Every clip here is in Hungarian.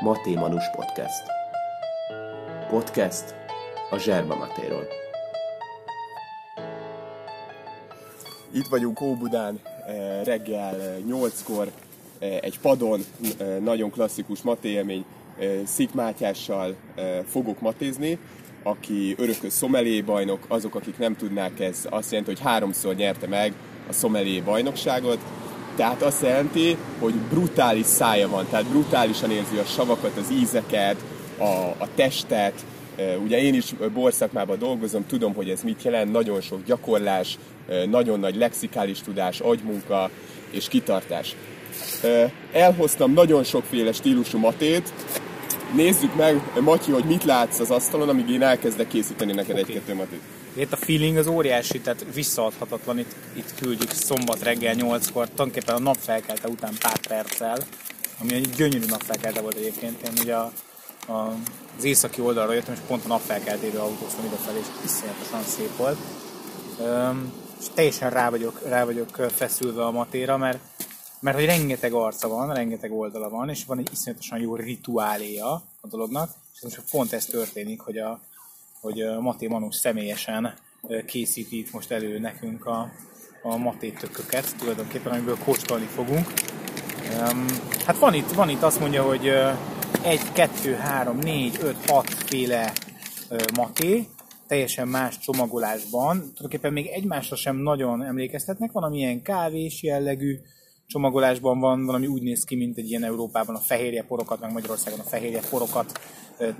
Maté Manus Podcast. Podcast a Zserba Matéról. Itt vagyunk Óbudán, eh, reggel 8-kor, eh, egy padon, eh, nagyon klasszikus matéélmény, Szik Mátyással fogok matézni, aki örökös szomelé bajnok, azok, akik nem tudnák, ez azt jelenti, hogy háromszor nyerte meg a szomelé bajnokságot, tehát azt jelenti, hogy brutális szája van, tehát brutálisan érzi a savakat, az ízeket, a, a testet. Ugye én is borszakmában dolgozom, tudom, hogy ez mit jelent, nagyon sok gyakorlás, nagyon nagy lexikális tudás, agymunka és kitartás. Elhoztam nagyon sokféle stílusú matét, Nézzük meg, Matyi, hogy mit látsz az asztalon, amíg én elkezdek készíteni neked okay. egy-kettő matét. Itt a feeling az óriási, tehát visszaadhatatlan. Itt, itt küldjük szombat reggel 8-kor, tulajdonképpen a napfelkelte után pár perccel, ami egy gyönyörű napfelkelte volt egyébként. Én ugye a, a, az északi oldalra jöttem, és pont a napfelkeltéből autóztam idefelé, és iszonyatosan szép volt. Üm, és teljesen rá vagyok, rá vagyok feszülve a matéra, mert mert hogy rengeteg arca van, rengeteg oldala van, és van egy iszonyatosan jó rituáléja a dolognak, és most pont ez történik, hogy a, hogy Maté Manus személyesen készíti itt most elő nekünk a, a Maté tököket, tulajdonképpen, amiből kóstolni fogunk. Hát van itt, van itt azt mondja, hogy egy, kettő, három, négy, öt, hat féle maté, teljesen más csomagolásban. Tulajdonképpen még egymásra sem nagyon emlékeztetnek, van amilyen kávés jellegű, csomagolásban van, valami úgy néz ki, mint egy ilyen Európában a fehérje porokat, meg Magyarországon a fehérje porokat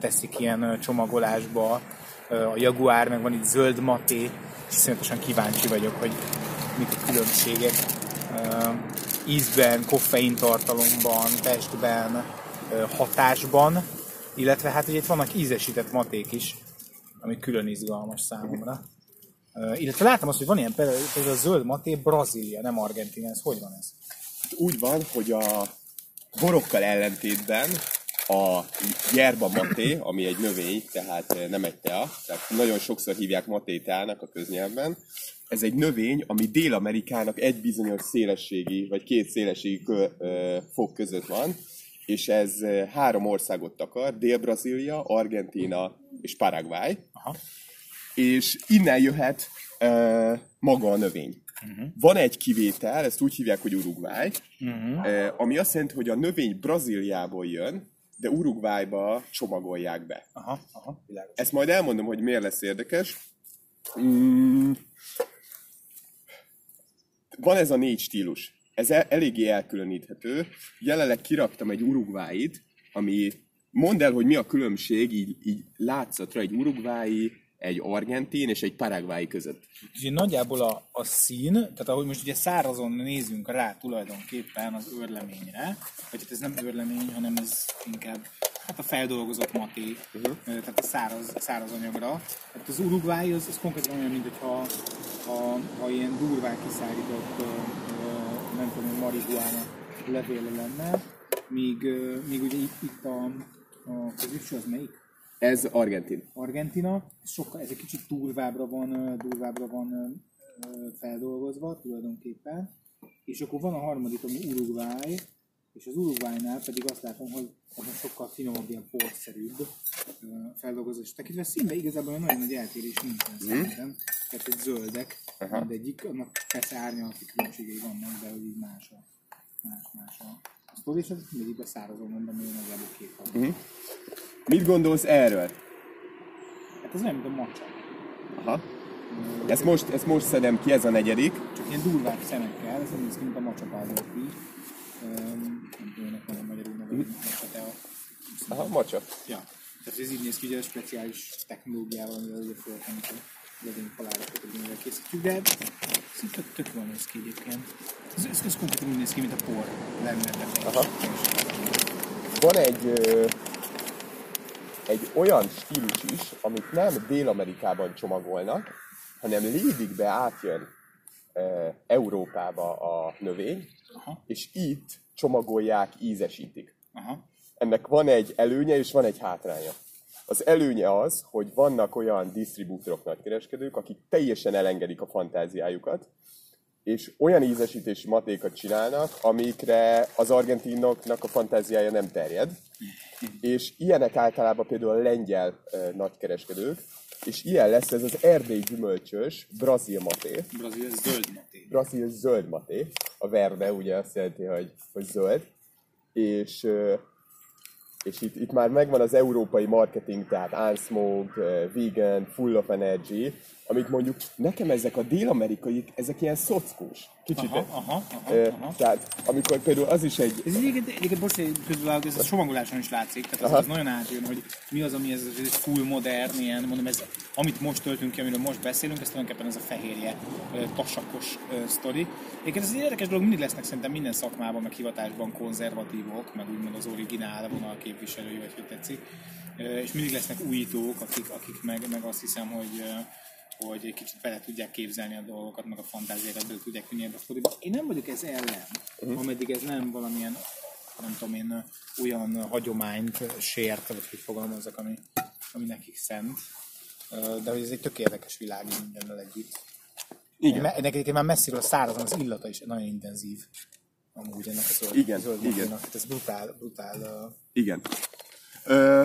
teszik ilyen csomagolásba. A Jaguár, meg van itt zöld maté, és iszonyatosan kíváncsi vagyok, hogy mik a különbségek ízben, koffeintartalomban, testben, hatásban, illetve hát ugye itt vannak ízesített maték is, ami külön izgalmas számomra. Illetve láttam azt, hogy van ilyen például a zöld maté Brazília, nem Argentina, ez hogy van ez? Úgy van, hogy a borokkal ellentétben a yerba maté, ami egy növény, tehát nem egy tea, tehát nagyon sokszor hívják matétának a köznyelvben, ez egy növény, ami Dél-Amerikának egy bizonyos szélességi, vagy két szélességi kö, ö, fok között van, és ez három országot takar, Dél-Brazília, Argentína és Paraguay. Aha. És innen jöhet ö, maga a növény. Uh-huh. Van egy kivétel, ezt úgy hívják, hogy Uruguay, uh-huh. ami azt jelenti, hogy a növény Brazíliából jön, de Uruguayba csomagolják be. Aha, aha, világos. Ezt majd elmondom, hogy miért lesz érdekes. Mm. Van ez a négy stílus. Ez el, eléggé elkülöníthető. Jelenleg kiraktam egy Uruguayit, ami mondd el, hogy mi a különbség így, így látszatra egy Uruguayi egy argentin és egy paraguayi között. Ugye nagyjából a, a szín, tehát ahogy most ugye szárazon nézünk rá tulajdonképpen az őrleményre, vagy hát ez nem őrlemény, hanem ez inkább hát a feldolgozott maté, uh-huh. tehát a száraz, száraz anyagra. Hát az Uruguay az, az konkrétan olyan, mint hogyha ha, ha ilyen durván kiszállított, nem tudom, marihuána levéle lenne, míg, míg ugye itt, itt a, a középső az melyik? Ez Argentin. Argentina, sokkal, ez egy kicsit durvábbra van, durvábbra van feldolgozva tulajdonképpen. És akkor van a harmadik, ami Uruguay, és az Uruguaynál pedig azt látom, hogy az sokkal finomabb, ilyen porszerűbb feldolgozás tekintve. Színbe igazából nagyon nagy eltérés nincsen mm. szerintem. Tehát egy zöldek, Aha. mindegyik, annak persze árnyalati különbségei vannak, de hogy így más a, más, más a sztori, és ez mindegyikben szárazon mondom, hogy nagyjából két mm. Mit gondolsz erről? Hát ez nem, mint a macsa. Aha. Ezt most, ezt most szedem ki, ez a negyedik. Csak ilyen durvább szemekkel, ez néz ki, mint a macsa pázolfi. Nem tudom, ennek van a magyarul neve, macsa tea. Aha, macsa. Ja. Tehát ez így néz ki, hogy a speciális technológiával, amivel ugye föltenni a legény falárakat, hogy mivel készítjük, de szinte tök jól néz ki egyébként. Ez, ez, ez konkrétan úgy néz ki, mint a por lenne. Aha. Van egy egy olyan stílus is, amit nem Dél-Amerikában csomagolnak, hanem Lédigbe átjön e, Európába a növény, Aha. és itt csomagolják, ízesítik. Aha. Ennek van egy előnye és van egy hátránya. Az előnye az, hogy vannak olyan disztribútorok, nagykereskedők, akik teljesen elengedik a fantáziájukat, és olyan ízesítési matékat csinálnak, amikre az argentinoknak a fantáziája nem terjed, És ilyenek általában például a lengyel ö, nagykereskedők, és ilyen lesz ez az erdély gyümölcsös brazil maté, Brazil zöld maté. brazil zöld maté, a verde ugye azt jelenti, hogy, hogy zöld, és, és itt, itt már megvan az európai marketing, tehát unsmoked, ö, vegan, full of energy, amik mondjuk nekem ezek a dél-amerikai, ezek ilyen szockós. Kicsit. Aha, aha, aha, Ö, aha. Tehát amikor például az is egy, Ez egyébként, egyébként bocs, közben ez a somagoláson is látszik, tehát az, Aha. az nagyon átjön, hogy mi az, ami ez, ez full modern, ilyen, mondom, ez, amit most töltünk ki, amiről most beszélünk, ez tulajdonképpen ez a fehérje, ö, tasakos sztori. Egyébként ez egy érdekes dolog, mindig lesznek szerintem minden szakmában, meg hivatásban konzervatívok, meg úgymond az originál vonal képviselői, vagy hogy tetszik. És mindig lesznek újítók, akik, akik meg, meg azt hiszem, hogy hogy egy kicsit bele tudják képzelni a dolgokat, meg a fantáziákat bele tudják vinni ebbe a sztoriba. Én nem vagyok ez ellen, uh-huh. ameddig ez nem valamilyen, nem tudom én, olyan hagyományt sért, vagy hogy fogalmazzak, ami, ami nekik szent. De hogy ez egy tök érdekes világ mindennel együtt. Igen. Ennek egyébként már messziről szárazon az illata is nagyon intenzív. Amúgy ennek a zöld, Igen, zöld igen. Hát ez brutál, brutál. Igen. Ö,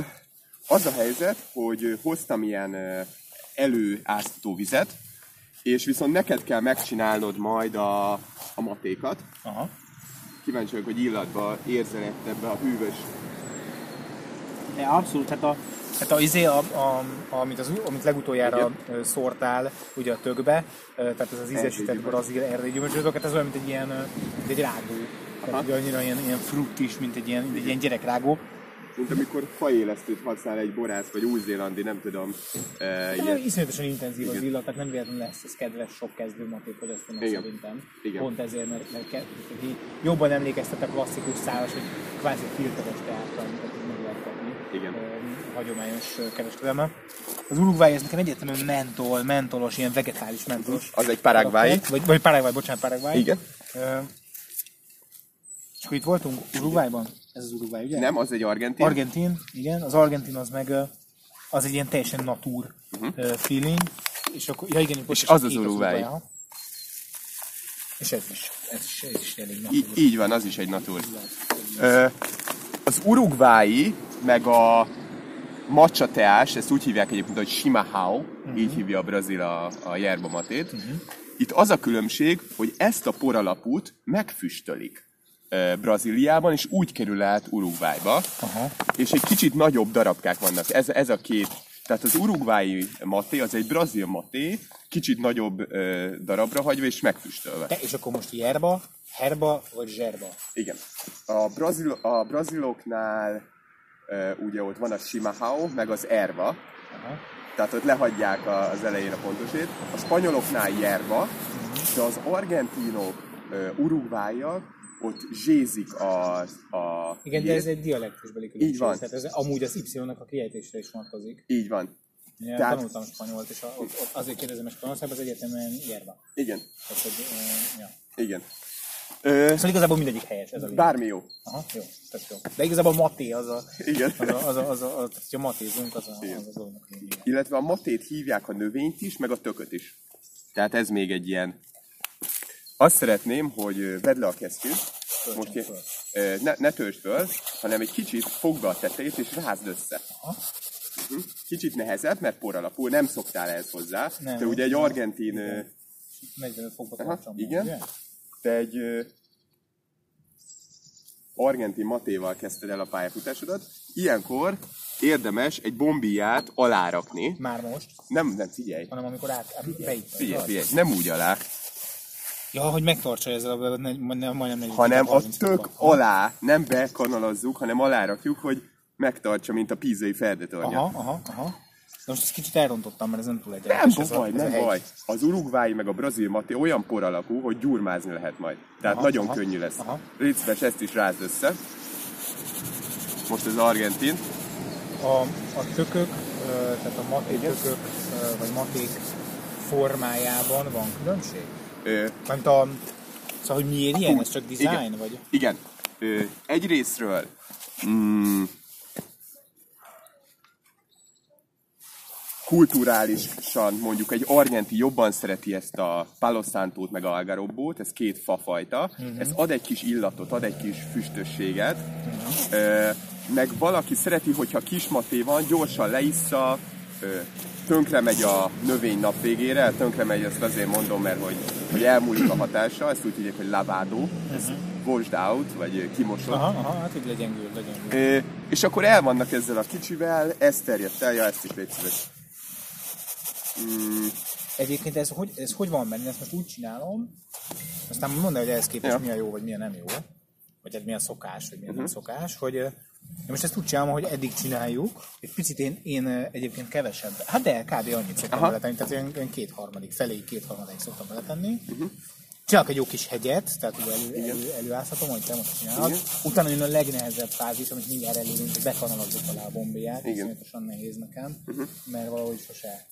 az a helyzet, hogy hoztam ilyen ö, előáztató vizet, és viszont neked kell megcsinálnod majd a, a matékat. Aha. Kíváncsi vagyok, hogy illatba érzel ebbe a hűvös. Ja, abszolút, hát a, hát a, izé, a, a, amit, az, amit legutoljára ö, szórtál ugye a tökbe, tehát ez az ízesített brazil erdély gyümölcsözök, hát ez olyan, mint egy ilyen, mint egy rágó. Tehát ugye annyira ilyen, ilyen frutt is, mint egy ilyen, mint egy ilyen gyerekrágó. Mint amikor faélesztőt használ egy borász, vagy új-zélandi, nem tudom, e, De ilyen. iszonyatosan intenzív az Igen. illat, tehát nem véletlenül lesz ez kedves sok kezdő maték fogyasztónak Igen. szerintem. Igen. Pont ezért, mert, mert hogy így jobban emlékeztet a klasszikus szálas, hogy kvázi filteres teáttal, amit meg lehet kapni. Igen. Ö, hagyományos ö, kereskedelme. Az Uruguay ez nekem egyértelműen mentol, mentolos, ilyen vegetális mentolos. Az egy paraguayi. Vagy, vagy Paraguay, bocsánat, Paraguay. Igen. Ö, és akkor itt voltunk Uruguayban? Ez az Uruguay, ugye? Nem, az egy argentin. Argentin, igen, az Argentin az meg az egy ilyen teljesen natúr uh-huh. feeling, és akkor, ja igen, És az az Uruguay. aha. És ez is, ez is, ez is elég natúr. Í- így van, az is egy natur. Ö, az urugvái, meg a matcha teás, ezt úgy hívják egyébként, hogy shimahao, uh-huh. így hívja a brazil a, a yerba matét. Uh-huh. Itt az a különbség, hogy ezt a poralapút megfüstölik Brazíliában, és úgy kerül át Uruguayba, Aha. és egy kicsit nagyobb darabkák vannak. Ez, ez a két. Tehát az urugvái maté, az egy brazil maté, kicsit nagyobb ö, darabra hagyva és megfüstölve. Te, és akkor most yerba, herba vagy zserba? Igen. A, brazil, a braziloknál uh, ugye ott van a Shimahao, meg az Erva, Aha. tehát ott lehagyják a, az elején a pontosét. A spanyoloknál Yerba, de az argentinok, urugváiak, ott zsézik a, a Igen, de ez egy dialektusbeli különbség. Így van. Tehát ez amúgy az Y-nak a kiejtésre is vonatkozik. Így van. Én Tehát- Tehát... tanultam spanyolt, és a, ott, ott azért kérdezem, hogy Spanyolországban az egyetemen yerba. Igen. Tehát, hogy, ja. Igen. Ö, Szóval igazából mindegyik helyes, ez a lényeg. bármi jó. Aha, jó, tök jó. De igazából Maté az a, Igen. az a, az a, az a, az, hogyha matézunk, az a, az a dolognak a lényege. Illetve a matét hívják a növényt is, meg a tököt is. Tehát ez még egy ilyen... Azt szeretném, hogy vedd le a kesztyűt, most ö, ne, ne töltsd föl, hanem egy kicsit fogd a tetejét és rázd össze. Aha. Mhm. Kicsit nehezebb, mert por alapú, nem szoktál ehhez hozzá. Nem, Te ugye egy argentin, ö, 45 fokba tartsam. igen. Ugye? te egy argentin matéval kezdted el a pályafutásodat. Ilyenkor érdemes egy bombiát alárakni. Már most, Nem, nem, figyelj. hanem amikor át, át beitt. Figyelj, figyelj, nem úgy alá, Ja, hogy megtartsa ezzel a ne, ne, majdnem 40 hanem a 30 tök alá, nem bekanalazzuk, hanem alárakjuk, hogy megtartsa, mint a pízai ferdetornya. Aha, aha, aha. De most ezt kicsit elrontottam, mert ez nem túl Nem egyenletes. a- baj, nem baj. Az urugvái meg a brazil maté olyan por alakú, hogy gyurmázni lehet majd. Tehát Aha, nagyon aha, könnyű lesz. aha. Szíves, ezt is rázd össze. Most az argentin. A, a tökök, tehát a maté tökök, vagy maték formájában van különbség? Ö, Mert a, szóval, hogy miért ilyen? Ez csak design? igen. Vagy? Igen. Ö, egyrésztről mm, kulturálisan mondjuk egy argenti jobban szereti ezt a Palo Santót meg Algarobót, ez két fafajta, uh-huh. ez ad egy kis illatot, ad egy kis füstösséget, uh-huh. Ö, meg valaki szereti, hogyha kismaté van, gyorsan leissza, ö, tönkre megy a növény nap végére, tönkre megy, ezt azért mondom, mert hogy, hogy elmúlik a hatása, ezt úgy hívják, hogy lavádó, ez uh-huh. washed out, vagy kimosott. Aha, aha, hát így legyengül, legyengül. É, és akkor el vannak ezzel a kicsivel, ez terjedt el, ja, ezt is légy szíves. Mm. Egyébként ez hogy, ez hogy van, én ezt most úgy csinálom, aztán mondd hogy ehhez képest ja. mi a jó, vagy mi a nem jó, vagy ez mi a szokás, vagy mi a uh-huh. nem szokás, hogy én most ezt úgy csinálom, hogy eddig csináljuk, egy picit én, én egyébként kevesebb, hát de kb. annyit szoktam Aha. beletenni, tehát én, én kétharmadik, felé kétharmadik szoktam beletenni. Uh-huh. Csinálok egy jó kis hegyet, tehát ugye elő, elő, előázhatom, hogy te most csinálod. Igen. Utána jön a legnehezebb fázis, amit mindjárt elérünk, hogy bekanalazok alá a bombéját, ez nehéz nekem, uh-huh. mert valahogy sose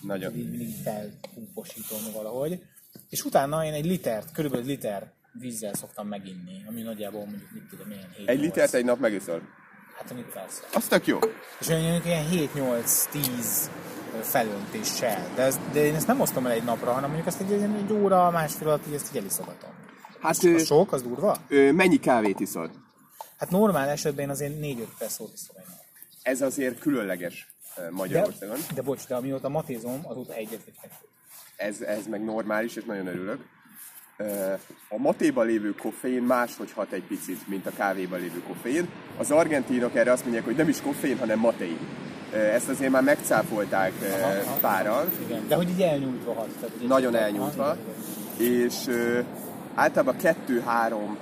nagyon. Így mindig felpúposítom valahogy. És utána én egy litert, körülbelül liter vízzel szoktam meginni, ami nagyjából mondjuk mit tudom, milyen 7 Egy litert egy nap megiszol? Hát amit persze. Az tök jó. És mondjuk ilyen 7-8-10 felöntéssel. De, ez, de én ezt nem osztom el egy napra, hanem mondjuk ezt egy, egy óra, másfél alatt így ezt így eliszogatom. Hát az sok, az durva? Ö, mennyi kávét iszod? Hát normál esetben én azért 4-5 percot iszom egy nap. Ez azért különleges. Magyarországon. De, de bocs, de amióta matézom, azóta egyet vagy. Ez, ez meg normális, és nagyon örülök. A matéban lévő koffein máshogy hat egy picit, mint a kávéban lévő koffein. Az argentinok erre azt mondják, hogy nem is koffein, hanem matein. Ezt azért már megcáfolták aha, párral. Igen, de hogy így elnyújtva hat. Tehát Nagyon elnyújtva. Aha, és általában kettő-három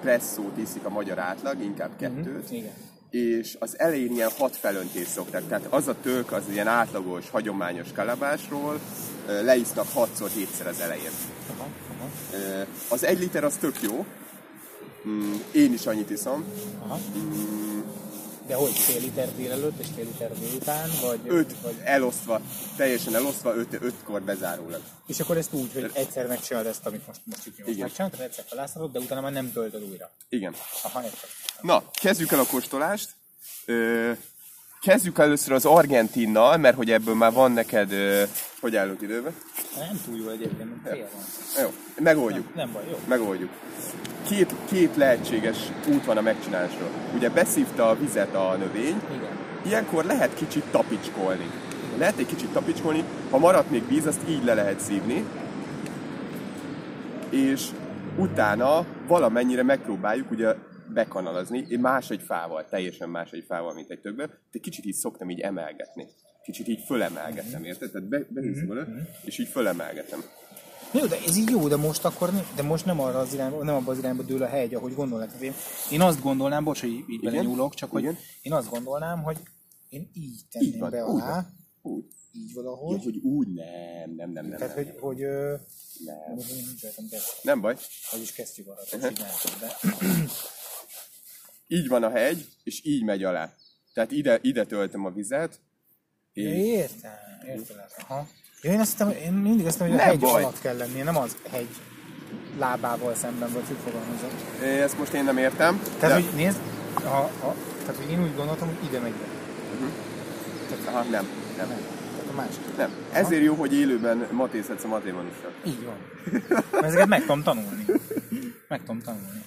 presszót iszik a magyar átlag, inkább mhm, kettőt. Uh-huh, igen és az elején ilyen hat felöntés szoktak. Tehát az a tök, az ilyen átlagos, hagyományos kalabásról leisznak 6-szor, 7-szer az elején. Aha, aha. Az egy liter az tök jó. Mm, én is annyit iszom. Aha. Mm, de hogy fél liter délelőtt és fél liter délután? Vagy, öt vagy... elosztva, teljesen elosztva, öt, ötkor bezárólag. És akkor ezt úgy, hogy egyszer megcsinálod ezt, amit most, most itt most megcsinálod, egyszer felászhatod, de utána már nem töltöd újra. Igen. Aha, értem. Na, kezdjük el a kóstolást. Ö, kezdjük először az Argentinnal, mert hogy ebből már van neked, hogy állunk időben? Nem túl jó egyébként, fél van. Jó, megoldjuk. Nem, nem baj, jó. Megoldjuk. Két, két lehetséges út van a megcsinálásról. Ugye beszívta a vizet a növény, Igen. ilyenkor lehet kicsit tapicskolni. Lehet egy kicsit tapicskolni, ha maradt még víz, azt így le lehet szívni, és utána valamennyire megpróbáljuk, ugye bekanalazni, én más egy fával, teljesen más egy fával, mint egy többbe, de kicsit így szoktam így emelgetni. Kicsit így fölemelgetem, érted? Tehát be, beviszem mm-hmm. és így fölemelgetem. Jó, de ez így jó, de most akkor de most nem arra az irányba, nem abban az irányba dől a hegy, ahogy gondolnak. Én, én azt gondolnám, bocs, hogy így belenyúlok, csak hogy Igen? én azt gondolnám, hogy én így tenném így van, be alá. Úgy. úgy. Így valahogy. Ja, hogy úgy nem, nem, nem, nem. Tehát, nem, hogy, hogy nem. Nem, nem baj. Az is kesztyű arra, uh-huh. de így van a hegy, és így megy alá. Tehát ide, ide töltöm a vizet. És... Értem, értem. Aha. Ja, én, azt hittem, én mindig azt mondom, hogy a hegy baj. alatt kell lennie, nem az hegy lábával szemben, vagy úgy fogalmazom. Ezt most én nem értem. Tehát, de... hogy nézd, ha, ha, tehát, hogy én úgy gondoltam, hogy ide megy. Uh-huh. Tehát, Aha, nem, nem. nem. Tehát a másik. Nem. Ezért Aha. jó, hogy élőben matészhetsz a matémanussal. Így van. Ezeket meg tudom tanulni. Meg tudom tanulni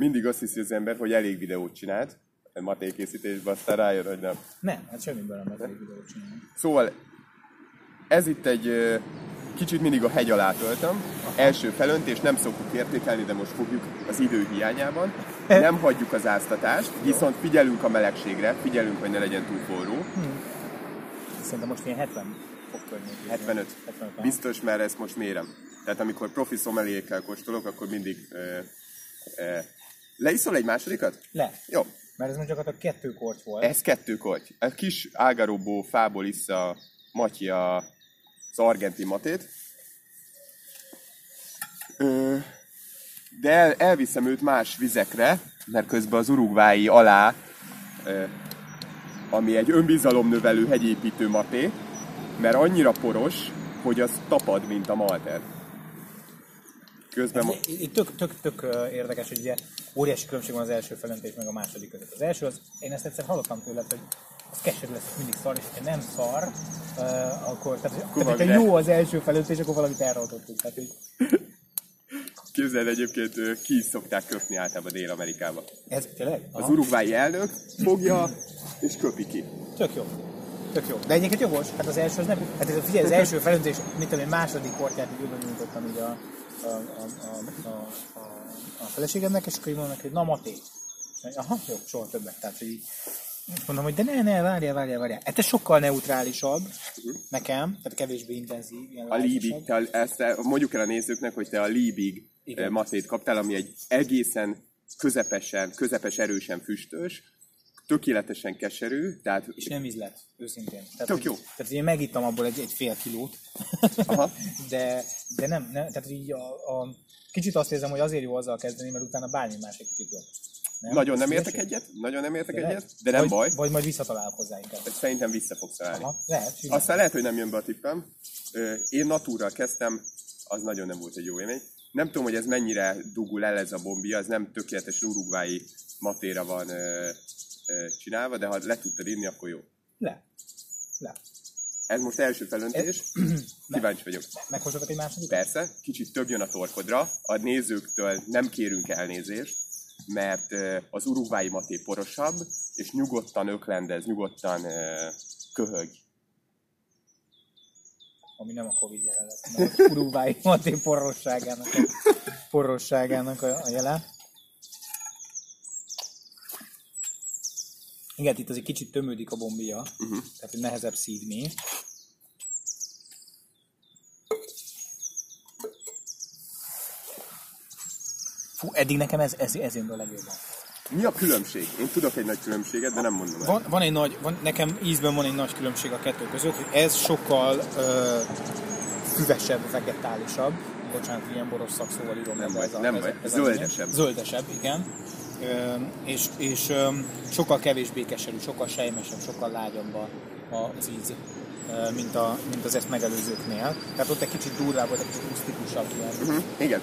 mindig azt hiszi az ember, hogy elég videót csinált, matékészítésben, aztán rájön, hogy nem. Nem, hát semmiből nem elég videót csinálni. Szóval ez itt egy kicsit mindig a hegy alá töltöm. Első felöntés, nem szoktuk értékelni, de most fogjuk az idő hiányában. Nem hagyjuk az áztatást, viszont figyelünk a melegségre, figyelünk, hogy ne legyen túl forró. Hmm. Szerintem most ilyen 70 fok környékén. 75. 75. Biztos, mert ezt most mérem. Tehát amikor profi szomelékkel kóstolok, akkor mindig uh, uh, Leiszol egy másodikat? Le. Jó. Mert ez most gyakorlatilag kettő korty volt. Ez kettő korty. A kis ágaróbó fából a Matyi a, az argentin matét. Ö, de el, elviszem őt más vizekre, mert közben az urugvái alá, ö, ami egy önbizalomnövelő hegyépítő maté, mert annyira poros, hogy az tapad, mint a malter. Közben... Ez, itt tök, tök, tök érdekes, hogy ugye óriási különbség van az első felöntés meg a második között. Az első, az, én ezt egyszer hallottam tőled, hogy az keserű lesz, mindig szar, és ha nem szar, uh, akkor, tehát, Akkor tehát le- jó az első felöntés, akkor valamit elrontottunk. Tehát, hogy Képzeld egyébként ki is szokták köpni általában Dél-Amerikába. ez tényleg? Az Aha. urugvái elnök fogja és köpi ki. Tök jó. Tök jó. De egyébként jogos, hát az első az nem... Hát ez a, figyelj, az első felöntés, mit tudom én, második kortyát így nyújtottam így a, a, a, a, a, a, feleségemnek, és akkor így mondom neki, hogy na Maté. Aha, jó, soha többet. Tehát, hogy így mondom, hogy de ne, ne, várjál, várjál, várjál. Hát ez sokkal neutrálisabb nekem, tehát kevésbé intenzív. A. Liebig, te ezt mondjuk el a nézőknek, hogy te a Igen. eh, matét kaptál, ami egy egészen közepesen, közepes erősen füstös, tökéletesen keserű, tehát És nem ízlet, őszintén. Tehát, Tök jó. Tehát én megittam abból egy, egy fél kilót, Aha. de, de nem, nem, tehát így a, a, kicsit azt érzem, hogy azért jó azzal kezdeni, mert utána bármi más egy kicsit jobb. Nem? nagyon nem értek egyet, nagyon nem értek Tényleg? egyet, de nem vagy, baj, Vagy majd visszatalál hozzá inkább. szerintem vissza fogsz találni. Aha, lehet. simán. Aztán lehet, hogy nem jön be a tippem. Én natúrral kezdtem, az nagyon nem volt egy jó élmény. Nem tudom, hogy ez mennyire dugul el ez a bombia, ez nem tökéletes urugvái matéra van csinálva, de ha le tudtad inni, akkor jó. Le. Le. Ez most első felöntés, kíváncsi vagyok. Meghozzatok egy második? Persze, kicsit több jön a torkodra, a nézőktől nem kérünk elnézést, mert az urugvái maté porosabb, és nyugodtan öklendez, nyugodtan köhög. Ami nem a Covid jelenet, hanem az Uruguay Maté porrosságának a, porrosságának a, a. Igen, itt azért kicsit tömődik a bombia, uh-huh. tehát hogy nehezebb szívni. Fú, eddig nekem ez, ez, ez jön a legjobban. Mi a különbség? Én tudok egy nagy különbséget, de nem mondom el. Van, van egy nagy, van, nekem ízben van egy nagy különbség a kettő között, hogy ez sokkal ö, füvesebb, vegetálisabb. Bocsánat, ilyen boros szakszóval írom. Nem baj, ez a, nem ez, baj. ez Zöldesebb. Zöldesebb, igen. És és sokkal kevésbé keserű, sokkal sejmesebb, sokkal lágyabb az íz, mint, a, mint az ezt megelőzőknél. Tehát ott egy kicsit durvább volt, egy kicsit rusztikusabb ilyen Uh-huh. Igen.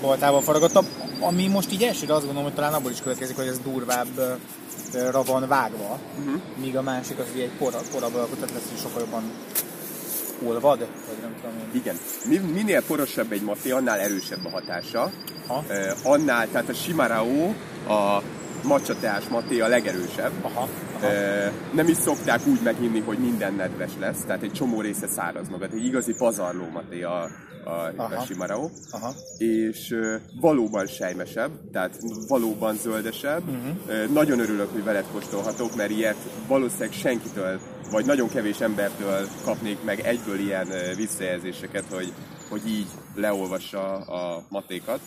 baltával faragattabb, ami most így elsőre azt gondolom, hogy talán abból is következik, hogy ez durvábbra van vágva, uh-huh. míg a másik az ugye egy pora, porabb alkotott lesz, sokkal jobban olvad, vagy nem tudom én. Igen. Mi- Minél porosabb egy maté, annál erősebb a hatása. Eh, annál, tehát a Shimarao, a macsateás maté a legerősebb. Aha, aha. Nem is szokták úgy meginni, hogy minden nedves lesz, tehát egy csomó része száraz magad. Egy igazi pazarló maté a, a, a Aha. Shimarao. Aha. és valóban sejmesebb, tehát valóban zöldesebb. Uh-huh. Nagyon örülök, hogy veled kóstolhatok, mert ilyet valószínűleg senkitől, vagy nagyon kevés embertől kapnék meg egyből ilyen visszajelzéseket, hogy, hogy így leolvassa a matékat.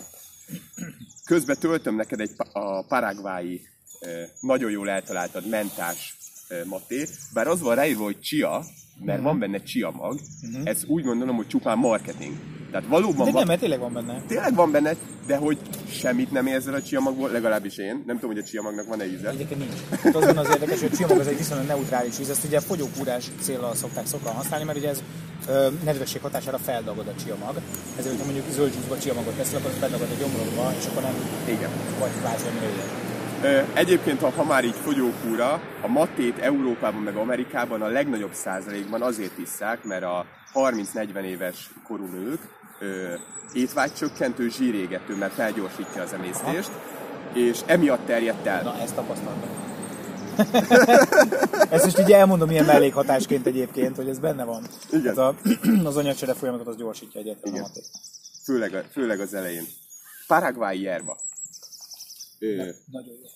Közben töltöm neked egy a paragvái ö, nagyon jól eltaláltad mentás ö, maté, bár az van ráírva, hogy chia, mert Mhm. van benne chia mag, ez úgy gondolom, hogy csupán marketing. Tehát valóban De van, nem, mert tényleg van benne. Tényleg van benne, de hogy semmit nem érzel a csiamagból, legalábbis én. Nem tudom, hogy a csiamagnak van-e íze. Egyébként nincs. Hát az van az érdekes, hogy a csiamag az egy viszonylag neutrális íz, ezt ugye fogyókúrás célral szokták sokan használni, mert ugye ez ö, nedvesség hatására feldagad a csiamag. Ezért, hogyha mondjuk zöld juice csiamagot teszel, akkor az bedagad a gyomrodba, és akkor nem Igen. vagy ilyen. Ö, Egyébként, ha, már így fogyókúra, a matét Európában meg Amerikában a legnagyobb százalékban azért isszák, mert a 30-40 éves korú nők étvágycsökkentő, zsírégető, mert felgyorsítja az emésztést, és emiatt terjedt el. Na, ezt tapasztaltam. ezt most így elmondom ilyen mellékhatásként egyébként, hogy ez benne van. Igen. Ez a, az anyacsere folyamatot az gyorsítja a Igen. maték. Főleg, a- főleg az elején. Paraguay yerba. Ö, Nagyon jó.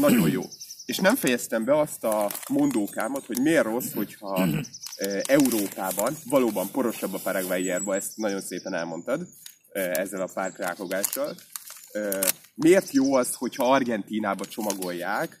Nagyon jó. És nem fejeztem be azt a mondókámat, hogy miért rossz, hogyha e, Európában valóban porosabb a Paraguay yerba, ezt nagyon szépen elmondtad e, ezzel a pár krákogással. E, miért jó az, hogyha Argentínába csomagolják?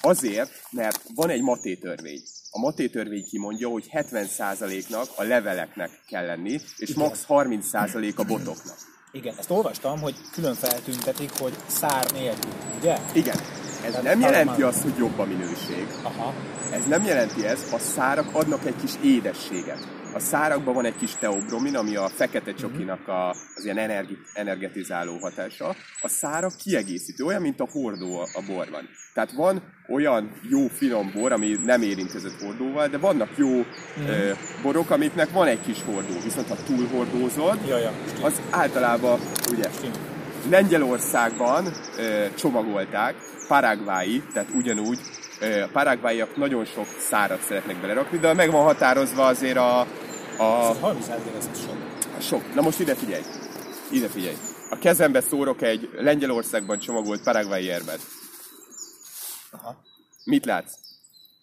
Azért, mert van egy maté törvény. A maté törvény kimondja, hogy 70%-nak a leveleknek kell lenni, és max 30% a botoknak. Igen, ezt olvastam, hogy külön feltüntetik, hogy szár nélkül, ugye? Igen, ez Tehát nem jelenti azt, hogy jobb a minőség. Aha. Ez nem jelenti ez, a szárak adnak egy kis édességet. A szárakban van egy kis teobromin, ami a fekete csokinak a, az ilyen energi, energetizáló hatása. A szárak kiegészítő, olyan, mint a hordó a, borban. Tehát van olyan jó finom bor, ami nem érintkezett hordóval, de vannak jó mm. ö, borok, amiknek van egy kis hordó. Viszont ha túlhordózod, Ja, ja. az általában ugye Stimmt. Lengyelországban ö, csomagolták, Paraguay, tehát ugyanúgy, a paraguayiak nagyon sok szárat szeretnek belerakni, de meg van határozva azért a, a, 30 ez sok. sok. Na most ide figyelj, ide figyelj. A kezembe szórok egy Lengyelországban csomagolt paraguayi erbet. Aha. Mit látsz?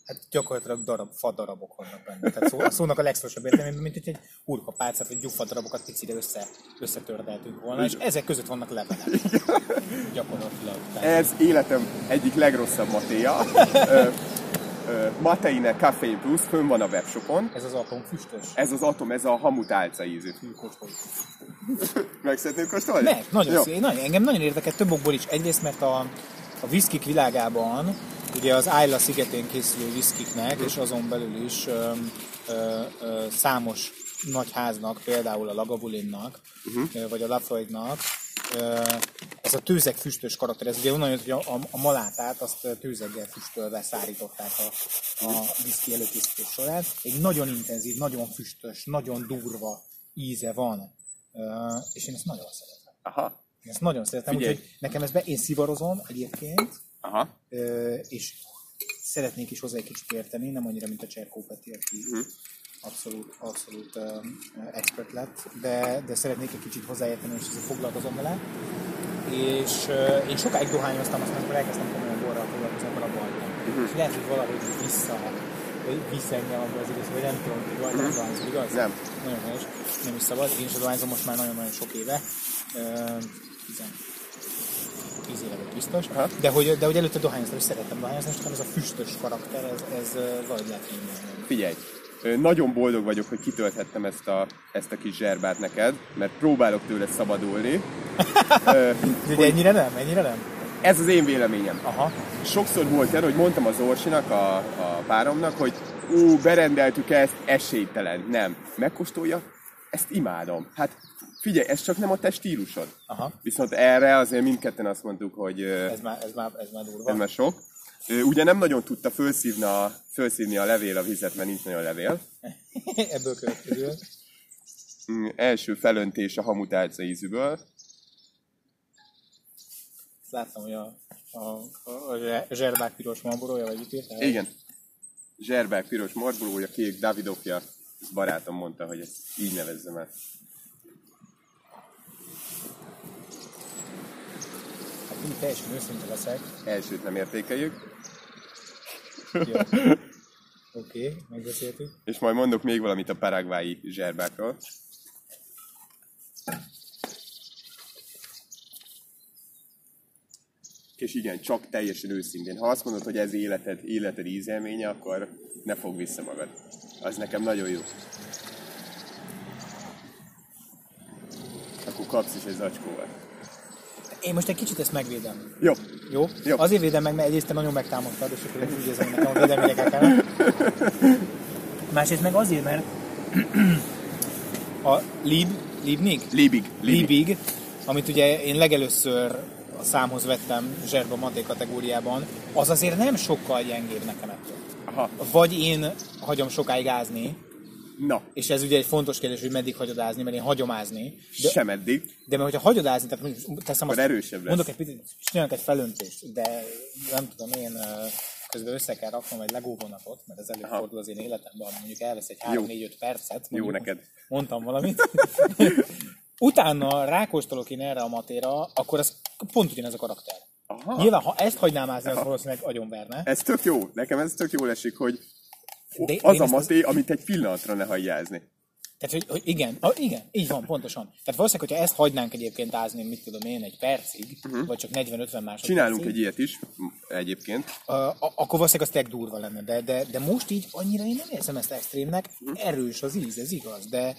Hát gyakorlatilag darab, fadarabok vannak benne. Tehát szó, a szónak a legszorosabb értelmében, mint hogy egy hurka pálcát, vagy gyufadarabokat picire össze, összetördeltünk volna, és ezek között vannak levelek. Gyakorlatilag. Tehát, Ez életem egyik legrosszabb matéja. Mateine Café Plus, fönn van a webshopon. ez az atom füstös. Ez az atom, ez a hamutálca ízű. Meg szeretnél kóstolni? Meg, nagyon szép. Nagyon, engem nagyon érdekel több okból is. Egyrészt, mert a, a viszkik világában, ugye az Isla szigetén készülő viszkiknek, és azon belül is ö, ö, ö, számos nagy háznak, például a Lagabulinnak, uh-huh. vagy a Lafroignak, ez a tőzeg füstös karakter, ez ugye onnan jött, hogy a, a, a malátát azt tőzeggel füstölve szárították a, a viszki előkészítés során. Egy nagyon intenzív, nagyon füstös, nagyon durva íze van, és én ezt nagyon szeretem. Aha, Én ezt nagyon szeretem, Figyelj. úgyhogy nekem ez be, én szivarozom egyébként, aha. és szeretnék is hozzá egy kicsit érteni, nem annyira, mint a Cserkó Peti, aki Mhm. Abszolút, abszolút um, expert lett, de, de szeretnék egy kicsit hozzáérteni, és ezzel foglalkozom vele. És uh, én sokáig dohányoztam, aztán amikor elkezdtem komolyan borral foglalkozni, akkor abba hagytam. Mhm. És lehet, hogy valahogy vissza, visz engem abba az igaz, vagy nem tudom, hogy vagy nem dohányzol, igaz? Mhm. Nem. Nagyon helyes, nem is szabad. Én is dohányzom most már nagyon-nagyon sok éve. Uh, 10 éve biztos. Aha. De hogy, de hogy előtte dohányoztam, és szerettem dohányozni, és ez a füstös karakter, ez, ez ö, valahogy lehet. Figyelj, nagyon boldog vagyok, hogy kitölthettem ezt a, ezt a kis zserbát neked, mert próbálok tőle szabadulni. De ennyire nem? Ennyire nem? Ez az én véleményem. Aha. Sokszor volt olyan, hogy mondtam az Orsinak, a, a páromnak, hogy ú, berendeltük ezt, esélytelen. Nem. Megkóstolja, ezt imádom. Hát figyelj, ez csak nem a te stílusod. Aha. Viszont erre azért mindketten azt mondtuk, hogy Ez már, ez már, ez már durva. ez már sok. Ö, Ugye nem nagyon tudta felszívni a, felszívni a levél a vizet, mert nincs nagyon levél. Ebből következő. Mm, Első felöntés a hamutálca ízűből. Láttam, hogy a, a, a, a zserbák piros marborója, vagy mit írtál? Igen. Zserbák piros marbolója, kék Davidovja. Ez barátom mondta, hogy ezt így nevezzem el. Hát mindig teljesen őszinte leszek. Elsőt nem értékeljük. Jó. Oké, okay, megbeszéltük. És majd mondok még valamit a paraguayi zserbákról. És igen, csak teljesen őszintén. Ha azt mondod, hogy ez életed, életed ízelménye, akkor ne fog vissza magad. Az nekem nagyon jó. Akkor kapsz is egy zacskóval. Én most egy kicsit ezt megvédem. Jó. Jó? Jó. Azért védem meg, mert egyrészt te nagyon megtámadtad, és akkor úgy érzem, hogy nekem a védelményeket kell. Másrészt meg azért, mert a Lib, Libnig? Libig. Libig. Libig, amit ugye én legelőször a számhoz vettem zserba maté kategóriában, az azért nem sokkal gyengébb nekem ettől. Aha. Vagy én hagyom sokáig ázni, Na, és ez ugye egy fontos kérdés, hogy meddig hagyod ázni, mert én hagyom ázni. De, sem eddig. de mert hogyha hagyod ázni, tehát mondjuk teszem Akkor azt, erősebb lesz. mondok egy picit, csinálok egy felöntést, de nem tudom, én közben össze kell raknom egy Lego vonatot, mert ez előfordul az én életemben, mondjuk elvesz egy 3-4-5 percet. Jó mondjuk, neked. Mondtam valamit. Utána rákóstolok én erre a matéra, akkor ez pont ugyanez a karakter. Aha. Nyilván, ha ezt hagynám ázni, az valószínűleg agyonverne. Ez tök jó. Nekem ez tök jól esik, hogy De az a ezt- maté, amit egy pillanatra ne hagyjázni. Tehát, hogy, hogy igen, a, igen, így van, pontosan. Tehát valószínűleg, hogyha ezt hagynánk egyébként ázni, mit tudom én, egy percig, uh-huh. vagy csak 40-50 másodpercig, Csinálunk egy ilyet is, egyébként. a, a, akkor valószínűleg az tényleg durva lenne, de, de, de most így annyira én nem érzem ezt extrémnek, erős az íz, ez igaz, de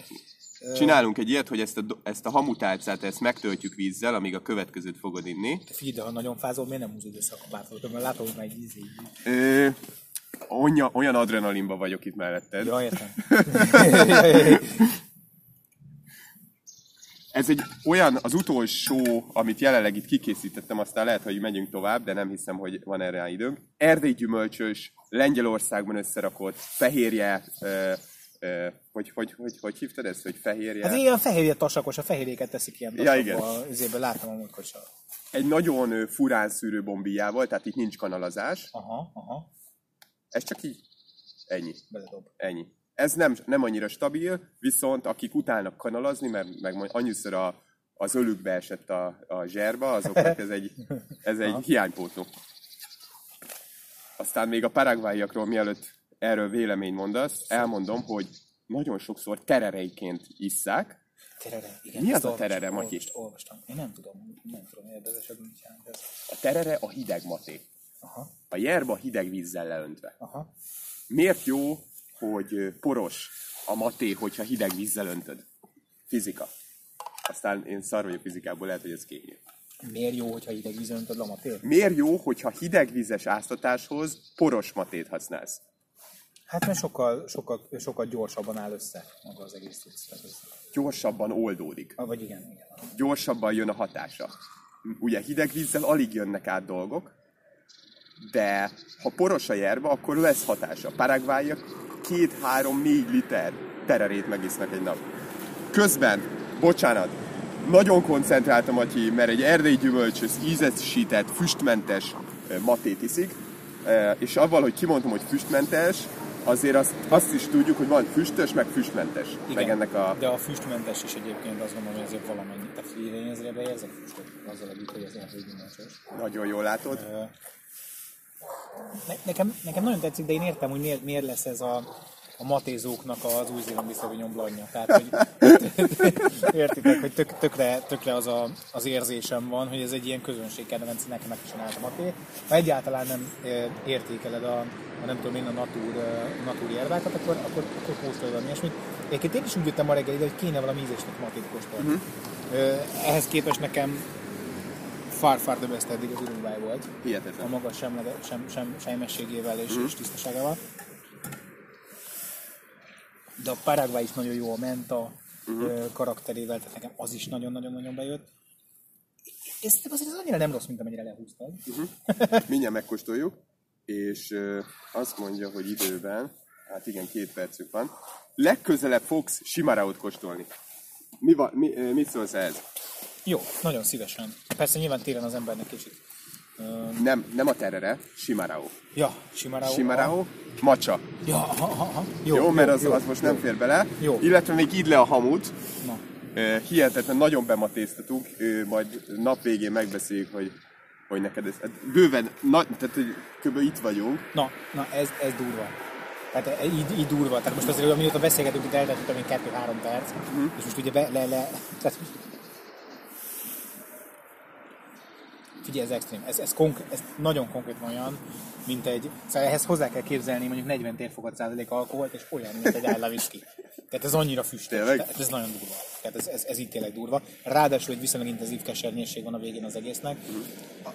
Csinálunk egy ilyet, hogy ezt a, ezt a hamutálcát, ezt megtöltjük vízzel, amíg a következőt fogod inni. figyelj, de ha nagyon fázol, miért nem húzod össze a kabátot, mert látom, hogy már egy íz így. Ö, olyan, olyan adrenalinba vagyok itt melletted. Ja, értem. Ez egy olyan, az utolsó, amit jelenleg itt kikészítettem, aztán lehet, hogy megyünk tovább, de nem hiszem, hogy van erre időnk. Erdély gyümölcsös, Lengyelországban összerakott, fehérje, ö, ö, hogy, hogy, hogy, hogy hívtad ezt, hogy fehérje? Hát ilyen fehérje tasakos, a fehérjéket teszik ilyen Ja, igen. tasakba. Ezéből láttam a múltkor. Egy nagyon furán szűrő bombijával, tehát itt nincs kanalazás. Aha, aha, Ez csak így ennyi. beledob. Ennyi. Ez nem, nem annyira stabil, viszont akik utálnak kanalazni, mert meg annyiszor a, az ölükbe esett a, a zserba, azoknak ez egy, ez egy hiánypótló. Aztán még a paraguayiakról, mielőtt erről véleményt mondasz, elmondom, hogy nagyon sokszor terereiként isszák. Terere, igen. Mi az a terere, Matyi? olvastam, Olvastam. Én nem tudom, nem tudom, érdekesebb, mit jelent ez. A terere a hideg maté. Aha, A jerba hideg vízzel leöntve. aha. Miért jó, hogy poros a maté, hogyha hideg vízzel öntöd? Fizika. Aztán én szar vagyok fizikából, lehet, hogy ez kényű. Miért jó, hogyha hideg vízön öntöd lamatér? Miért jó, hogyha hidegvízes áztatáshoz poros matét használsz? Hát mert sokkal, sokkal, sokkal gyorsabban áll össze maga az egész cucc. Gyorsabban oldódik. Ah, Vagy igen, igen. Gyorsabban jön a hatása. Ugye hideg vízzel alig jönnek át dolgok, de ha poros a jerba, akkor lesz hatása. Paraguayiak két, három, négy liter tererét megisznak egy nap. Közben, bocsánat, nagyon koncentráltam, Matyi, mert egy erdei gyümölcsös, ízesített, füstmentes matét iszik, és avval, hogy kimondtam, hogy füstmentes, azért azt, azt is tudjuk, hogy van füstös, meg füstmentes. igen. Meg ennek a... De a füstmentes is egyébként azt gondolom, hogy azért valamennyi. Tehát én ezért beérzek füstöt azzal együtt, hogy az erdői gyümölcsös. Nagyon jól látod. Ne, nekem, nekem nagyon tetszik, de én értem, hogy miért, miért lesz ez a, a matézóknak az új-zélandi Sauvignon blanja. Tehát, hogy értitek, hogy tök, tökre, tökre az a, az érzésem van, hogy ez egy ilyen közönségkedvenc, nekem megcsinált a maté. Ha egyáltalán nem értékeled a, a nem tudom én, a natúr, natúr érvákat, akkor, akkor, akkor kóstolj valami ilyesmit. Egyébként én is úgy jöttem ma reggel ide, hogy kéne valami ízésnek matét kóstolni. Uh-huh. Ehhez képest nekem far far the best eddig az Uruguay volt a Hihetetlen. magas semlege, sem, sem, sejmességével és, és tisztaságával. De a Paraguay is nagyon jó a menta uh-huh. karakterével, tehát nekem az is nagyon-nagyon-nagyon bejött. Szerintem azért ez annyira nem rossz, mint amennyire lehúztad. Mindjárt megkóstoljuk, és azt mondja, hogy időben, hát igen, két percük van, legközelebb fogsz Simaraut kóstolni. Mi van, mi, mit szólsz ehhez? Jó, nagyon szívesen. Persze nyilván télen az embernek kicsit. Nem, nem a terere, Simarao. Ja, Simarao. Simarao, macsa. Ja, aha, aha, aha. Jó, jó mert az, az most nem fér bele. Jó. Illetve még idd le a hamut. Na, Ö, Hihetetlen, nagyon bematéztatunk, Ö, majd nap végén megbeszéljük, hogy, hogy neked ez, hát bőven, na, tehát hogy kb. itt vagyunk. na, na ez, ez durva. Tehát e- így, így durva. Tehát most azért, amióta beszélgetünk, itt eltelt, én, kettő-három perc, uh-huh. és most ugye be, le, le, tehát, Figyelj, ez extrém. Ez, ez, konkrét, ez nagyon konkrét olyan, mint egy... Szóval ehhez hozzá kell képzelni mondjuk 40 térfogat százalék alkoholt, és olyan, mint egy Isla whisky. Tehát ez annyira füstös. Tehát ez nagyon durva. Tehát ez, ez, ez így tényleg durva. Ráadásul egy viszonylag intenzív kesernyésség van a végén az egésznek.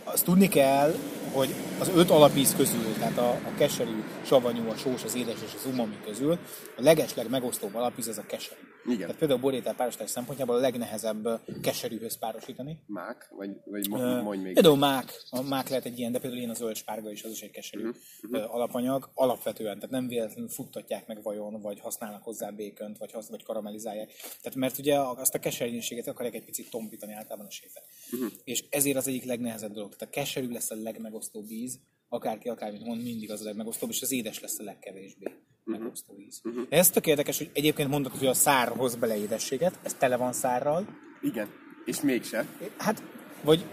Azt tudni kell, hogy az öt alapíz közül, tehát a, a keserű, savanyú, a sós, az édes és az umami közül, a legesleg megosztóbb alapíz az a keserű. Igen. Tehát például a borétál párosítás szempontjából a legnehezebb keserűhöz párosítani. Mák, vagy, vagy mo- mondj még. Például mák, a mák lehet egy ilyen, de például ilyen a zöld spárga is, az is egy keserű uh-huh. alapanyag. Alapvetően, tehát nem véletlenül futtatják meg vajon, vagy használnak hozzá békönt, vagy, hasz, vagy karamellizálják. Tehát mert ugye azt a keserűséget akarják egy picit tompítani általában a séfek. Mhm. Uh-huh. És ezért az egyik legnehezebb dolog. Tehát a keserű lesz a legmegosztóbb íz, akárki akármit mond, mindig az a legmegosztóbb, és az édes lesz a legkevésbé Mhm. megosztó íz. Uh-huh. Ez tök érdekes, hogy egyébként mondod, hogy a szár hoz bele édességet, ez tele van szárral, Igen, és mégse. Hát, vagy,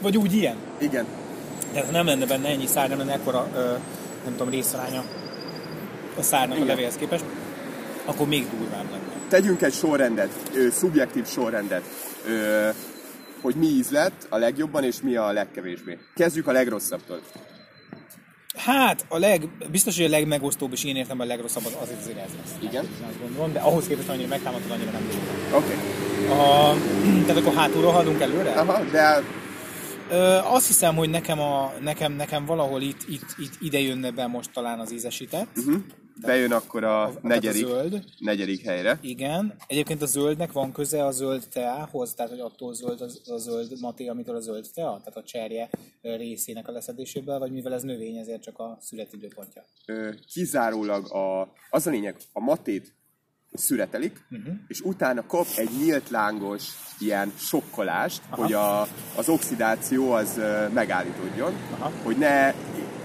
vagy úgy ilyen. Igen, De ha nem lenne benne ennyi szár, nem lenne ekkora, ö, nem tudom, részaránya a szárnak Igen. a levéhez képest, akkor még durvább lenne. tegyünk egy sorrendet, ö, szubjektív sorrendet, ö, hogy mi íz lett a legjobban, és mi a legkevésbé. Kezdjük a legrosszabbtól. Hát, a leg, biztos, hogy a legmegosztóbb, és én értem a legrosszabb, az azért azért ez lesz. Igen? Azt gondolom, de ahhoz képest annyira megtámadod, annyira nem tudom. Oké. Okay. A, tehát akkor hátulról haladunk előre? Aha, de Ö, azt hiszem, hogy nekem, a, nekem, nekem valahol itt, itt, itt ide jönne be most talán az ízesített. Uh-huh. Bejön akkor a, a negyedik, zöld. negyedik helyre. Igen. Egyébként a zöldnek van köze a zöld teához, tehát hogy attól zöld az, a zöld maté, amitől a zöld tea, tehát a cserje részének a leszedéséből, vagy mivel ez növény, ezért csak a születidőpontja. Ö, kizárólag a, az a lényeg, a matét szüretelik, uh-huh. és utána kap egy nyílt lángos ilyen sokkolást, Aha. hogy a, az oxidáció az megállítódjon, Aha. hogy ne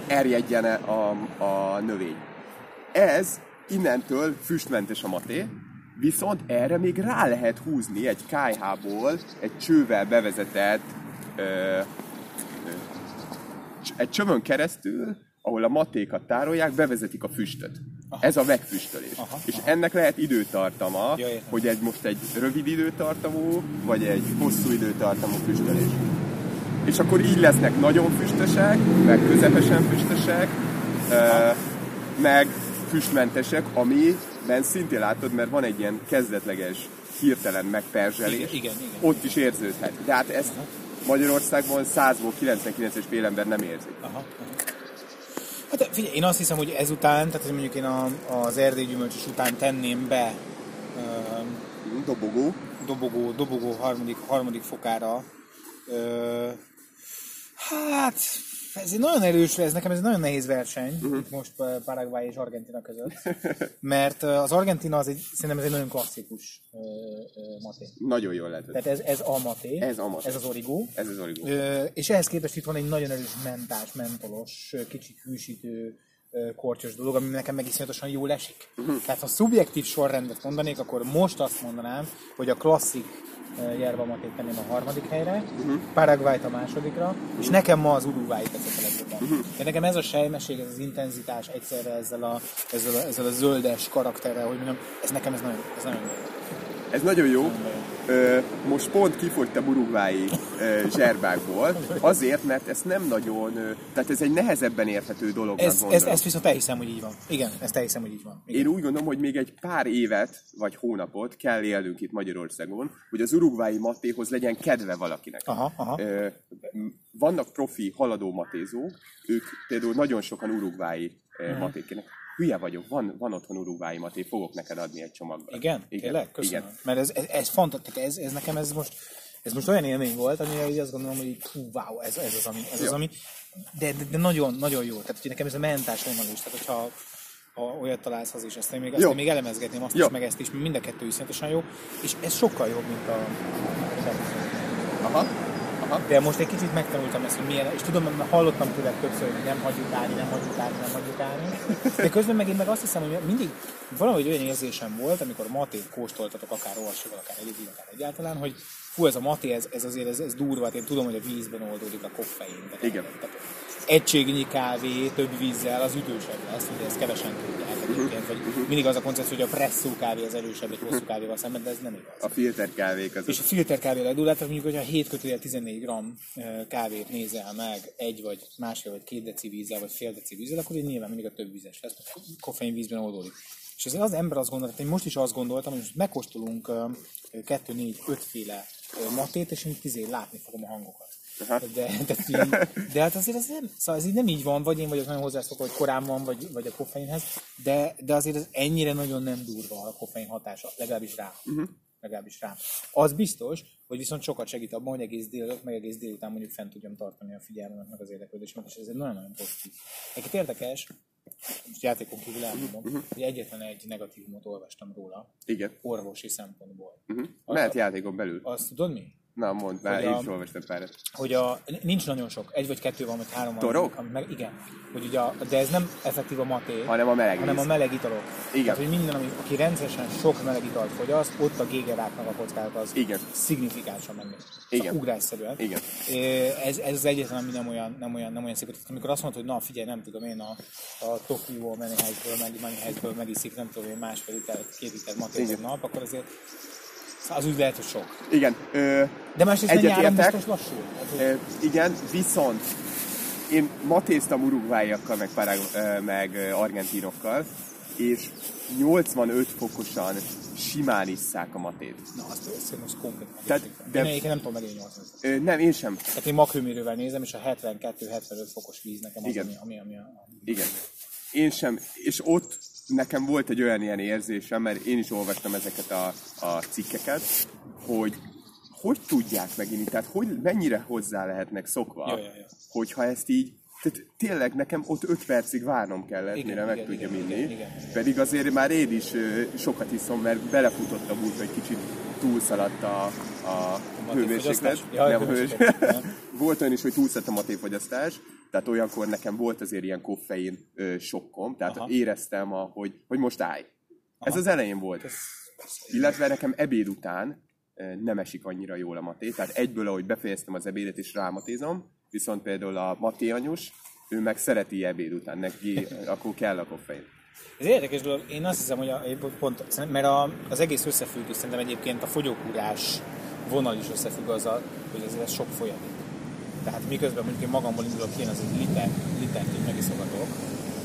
erjedjen a, a növény. Ez innentől füstmentes a maté, viszont erre még rá lehet húzni egy kájhából egy csővel bevezetett ö, ö, egy csövön keresztül, ahol a matékat tárolják, bevezetik a füstöt. Aha. Ez a megfüstölés. Aha, És ennek lehet időtartama, Ja, értem. hogy egy most egy rövid időtartamú, vagy egy hosszú időtartamú füstölés. És akkor így lesznek nagyon füstösek, meg közepesen füstösek, ö, meg füstmentesek, amiben szintén látod, mert van egy ilyen kezdetleges, hirtelen megperzselés. Igen, igen, igen. Ott is érződhet. De hát ezt Magyarországban 100-ból 99-es fél ember nem érzi. Aha, aha. Hát figyelj, én azt hiszem, hogy ezután, tehát hogy mondjuk én a, az erdélyi gyümölcsös után tenném be öm, Dobogó. dobogó, dobogó harmadik, harmadik fokára. Ö, hát, ez egy nagyon erős, ez nekem ez egy nagyon nehéz verseny, uh-huh. itt most uh, Paraguay és Argentina között. Mert uh, az Argentina az egy, szerintem ez egy nagyon klasszikus uh, uh, maté. Nagyon jól lehet. Tehát ez, ez a maté, Ez a maté. ez az origó. Ez az origó. Ö, és ehhez képest itt van egy nagyon erős mentás, mentolos, ö, kicsit hűsítő, ö, kortyos dolog, ami nekem meg iszonyatosan jól esik. Mhm. Tehát ha szubjektív sorrendet mondanék, akkor most azt mondanám, hogy a klasszik uh, Jerva Matét tenném a harmadik helyre, uh-huh. Paraguayt a másodikra, és nekem ma az Uruguay tetszett a legjobban. Uh-huh. De nekem ez a sejmesség, ez az intenzitás egyszerre ezzel a, ezzel a, ezzel a zöldes karakterrel, hogy mondjam, ez nekem ez nagyon, ez nagyon jó. Ez nagyon jó. Ö, most pont kifogytam urugvái zserbákból, azért, mert ez nem nagyon, tehát ez egy nehezebben érthető dolognak Ez, ez, ezt viszont elhiszem, hogy így van. Igen, ezt elhiszem, hogy így van. Igen. Én úgy gondolom, hogy még egy pár évet, vagy hónapot kell élnünk itt Magyarországon, hogy az urugvái matéhoz legyen kedve valakinek. Aha, aha. Vannak profi haladó matézók, ők például nagyon sokan urugvái Mhm. Hülye vagyok, van, van otthon urugvái maté, fogok neked adni egy csomagban. Igen? Igen. Tényleg? Köszönöm. Igen. Mert ez, ez, ez fantasztikus, ez, ez nekem ez most, ez most olyan élmény volt, amire így azt gondolom, hogy hú, wow, ez, ez az, ami, ez az, Jó. ami de, de, de, nagyon, nagyon jó. Tehát hogy nekem ez a mentás vonal is, tehát hogyha ha olyat találsz az is, azt én még, azt én még elemezgetném, azt Jó. is, meg ezt is, mind a kettő iszonyatosan jó, és ez sokkal jobb, mint a, Aha. De most egy kicsit megtanultam ezt, hogy milyen, és tudom, mert hallottam tőled többször, hogy nem hagyjuk állni, nem hagyjuk állni, nem hagyjuk állni. De közben meg én meg azt hiszem, hogy mindig valahogy olyan érzésem volt, amikor matét kóstoltatok, akár olvasóval, akár egyedül, akár egyáltalán, hogy fú, ez a maté, ez, ez azért ez, ez durva, hát én tudom, hogy a vízben oldódik a koffein. Tehát- Igen. Tehát egységnyi kávé több vízzel az ütősebb lesz, ugye ezt kevesen tudják egyébként, vagy mindig az a koncepció, hogy a presszó kávé az erősebb egy hosszú kávéval szemben, de ez nem igaz. A filter kávék az És a filter kávé legdúl, tehát mondjuk, hogyha 7 kötőjel 14 g kávét nézel meg egy vagy másfél vagy két deci vízzel, vagy fél deci vízzel, akkor így nyilván mindig a több vízes lesz, koffein vízben oldódik. És azért az ember azt gondolta, én most is azt gondoltam, hogy most megkóstolunk 2, 4, 5 féle matét, és én tizé látni fogom a hangokat. Aha. De, de, de hát azért ez nem, szóval ez így nem így van, vagy én vagyok nagyon hozzászokva, hogy korán van, vagy, vagy a koffeinhez, de, de azért ez ennyire nagyon nem durva a koffein hatása, legalábbis rá. Uh-huh. Legalábbis rá. Az biztos, hogy viszont sokat segít abban, hogy egész délelőtt, meg egész délután mondjuk fent tudjam tartani a figyelmemet, meg az érdeklődésemet, és ez egy nagyon-nagyon pozitív. Egyébként érdekes, most játékon kívül elmondom, uh-huh. hogy egyetlen egy negatívumot olvastam róla, Igen. orvosi szempontból. Uh-huh. Mehet játékon belül. Azt tudod mi? Na, mondd, már én a- is olvastam párat. hogy a, nincs nagyon sok, egy vagy kettő van, vagy három van. Torok? Ami meg, igen. Hogy ugye a, de ez nem effektív a maté, Hanem a meleg hanem a víz. meleg italok. Igen. Tehát, hogy minden, ami, aki rendszeresen sok meleg italt fogyaszt, ott a gégeráknak a kockázat az Igen. szignifikánsan megnő. Igen. Szóval ugrásszerűen. Igen. Ez, ez az egyetlen, ami nem olyan, nem olyan, nem olyan szép. Tehát amikor azt mondod, hogy na figyelj, nem tudom én, a, a Tokyo Money Heist-ből, meg, Money Heist-ből megiszik, nem tudom én, másfél liter, két liter maté nap, akkor azért szóval az úgy lehet, hogy sok. Igen. Ö, De másrészt meg nyáron Egyetértek. biztos hogy- ö, igen, viszont én matéztam urugváiakkal, meg, parag, meg argentinokkal, és 85 fokosan simán isszák a matét. Na, azt azt most konkrét. Tehát- de-. Én, én nem tudom megélni 80 fokot. Ö, nem, én sem. Tehát én maghőmérővel nézem, és a 72-75 fokos víz nekem az, Igen. ami, ami, ami a... Igen. Én sem. És ott nekem volt egy olyan ilyen érzésem, mert én is olvastam ezeket a, a cikkeket, hogy hogy tudják meginni, tehát hogy mennyire hozzá lehetnek szokva, Ja, ja, ja. hogyha ezt így, tehát tényleg nekem ott 5 percig várnom kellett, Igen, mire meg igen, tudjam igen, inni. igen, igen. Pedig azért már én is sokat iszom, mert belefutottam úgy, hogy kicsit túlszaladt a, a hőmérséklet. matéfogyasztás? Ja, Nem, a hős... hőmérséklet, volt olyan is, hogy túlszaladt a matéfogyasztás, tehát olyankor nekem volt azért ilyen koffein ö, sokkom, tehát Aha. éreztem, a, hogy, hogy most állj. Ez az elején volt. Illetve nekem ebéd után ö, nem esik annyira jól a maté, tehát egyből, ahogy befejeztem az ebédet és rámatézom, viszont például a maté anyus, ő meg szereti ebéd után, neki akkor kell a koffein. Ez érdekes dolog. Én azt hiszem, hogy a, pont, mert a, az egész összefügg, és szerintem egyébként a fogyókúrás vonal is összefügg azzal, hogy azért ez sok folyadék. Tehát miközben mondjuk én magamból indulok ki, én az egy liter, litert így megiszogatok,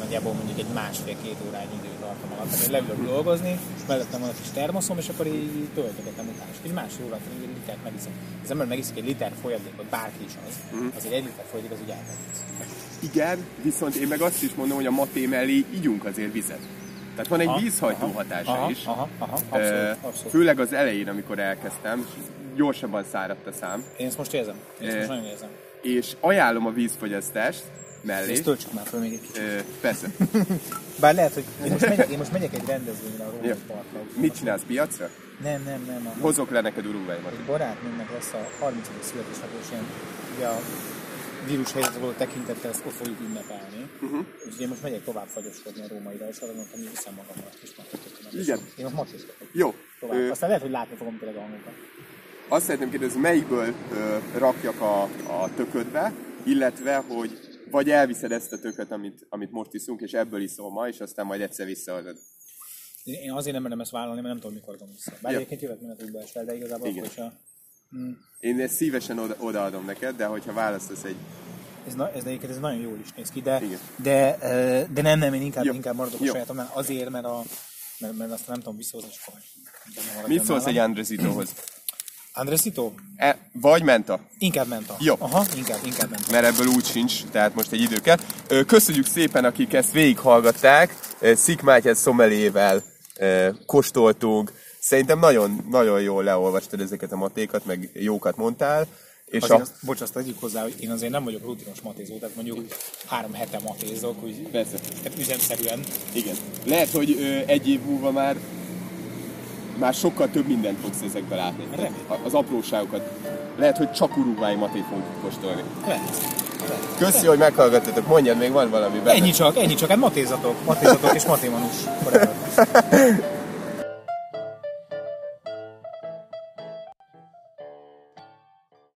nagyjából mondjuk egy másfél-két órányi idő tartom alatt. Tehát én leülök dolgozni, és mellettem van egy kis termoszom, és akkor így töltögetem utána. És egy másfél órát egy litert megiszom. Az ember megiszik egy liter folyadékot, bárki is az, azért egy liter folyadék az úgy elmegy. Igen, viszont én meg azt is mondom, hogy a maté mellé ígyunk azért vizet. Tehát van egy Aha, vízhajtó aha, hatása aha, is. aha, aha, abszolút, abszolút. Főleg az elején, amikor elkezdtem, gyorsabban száradt a szám. Én ezt most érzem. Én ezt most nagyon érzem. És ajánlom a vízfogyasztást mellé. Ezt töltsük már föl még egy kicsit. Ö, persze. Bár lehet, hogy én most megyek, én most megyek egy rendezvényre a Római. Parkra. Mit csinálsz piacra? Nem, nem, nem. A, Hozok le neked urúváimat. egy barátnőmnek lesz a 30. születésnapja, és ilyen, ugye a vírus helyzetre való tekintettel ezt ott fogjuk ünnepelni. Uh-huh. Úgyhogy én most megyek tovább fagyoskodni a rómaira, és arra mondtam, hogy viszem magammal kis matétot. Igen. Én most matézkodok. Jó. Tovább. Ö, Aztán lehet, hogy látni fogom tényleg a hangokat. Azt szeretném kérdezni, melyikből ö, rakjak a, a töködbe, illetve, hogy vagy elviszed ezt a tököt, amit, amit most iszunk, és ebből iszol ma, és aztán majd egyszer visszaadod. Én azért nem merem ezt vállalni, mert nem tudom, mikor adom vissza. Bár Ja. egyébként jöhet mindent estel, de igazából Igen. akkor is a... Én ezt szívesen oda, odaadom neked, de hogyha választasz egy... Ez, na, ez, egyébként ez nagyon jól is néz ki, de, Igen. de, de nem, nem, én inkább, Jó. inkább maradok a Jó. sajátomnál azért, mert, a, mert, mert azt nem tudom visszahozni, és akkor Mit szólsz egy nálam. Andresito? E, vagy menta? Inkább menta. Jó. Aha, inkább, inkább menta. mert ebből úgy sincs, tehát most egy idő kell. Köszönjük szépen, akik ezt végighallgatták. Szik Mátyás szomelével kóstoltunk. Szerintem nagyon, nagyon jól leolvastad ezeket a matékat, meg jókat mondtál. És Azért a... azt, bocs, azt tegyük hozzá, hogy én azért nem vagyok rutinos matézó, tehát mondjuk három hete matézok, úgy Persze. tehát üzemszerűen. Igen. Lehet, hogy ö, egy év múlva már már sokkal több mindent fogsz ezekbe látni. Az apróságokat. Lehet, hogy csak urugvái matét fogunk kóstolni. Lehet. Köszi, hogy meghallgattatok. Mondjad, még van valami benne. Ennyi csak, ennyi csak, hát matézatok, matézatok és matémanus.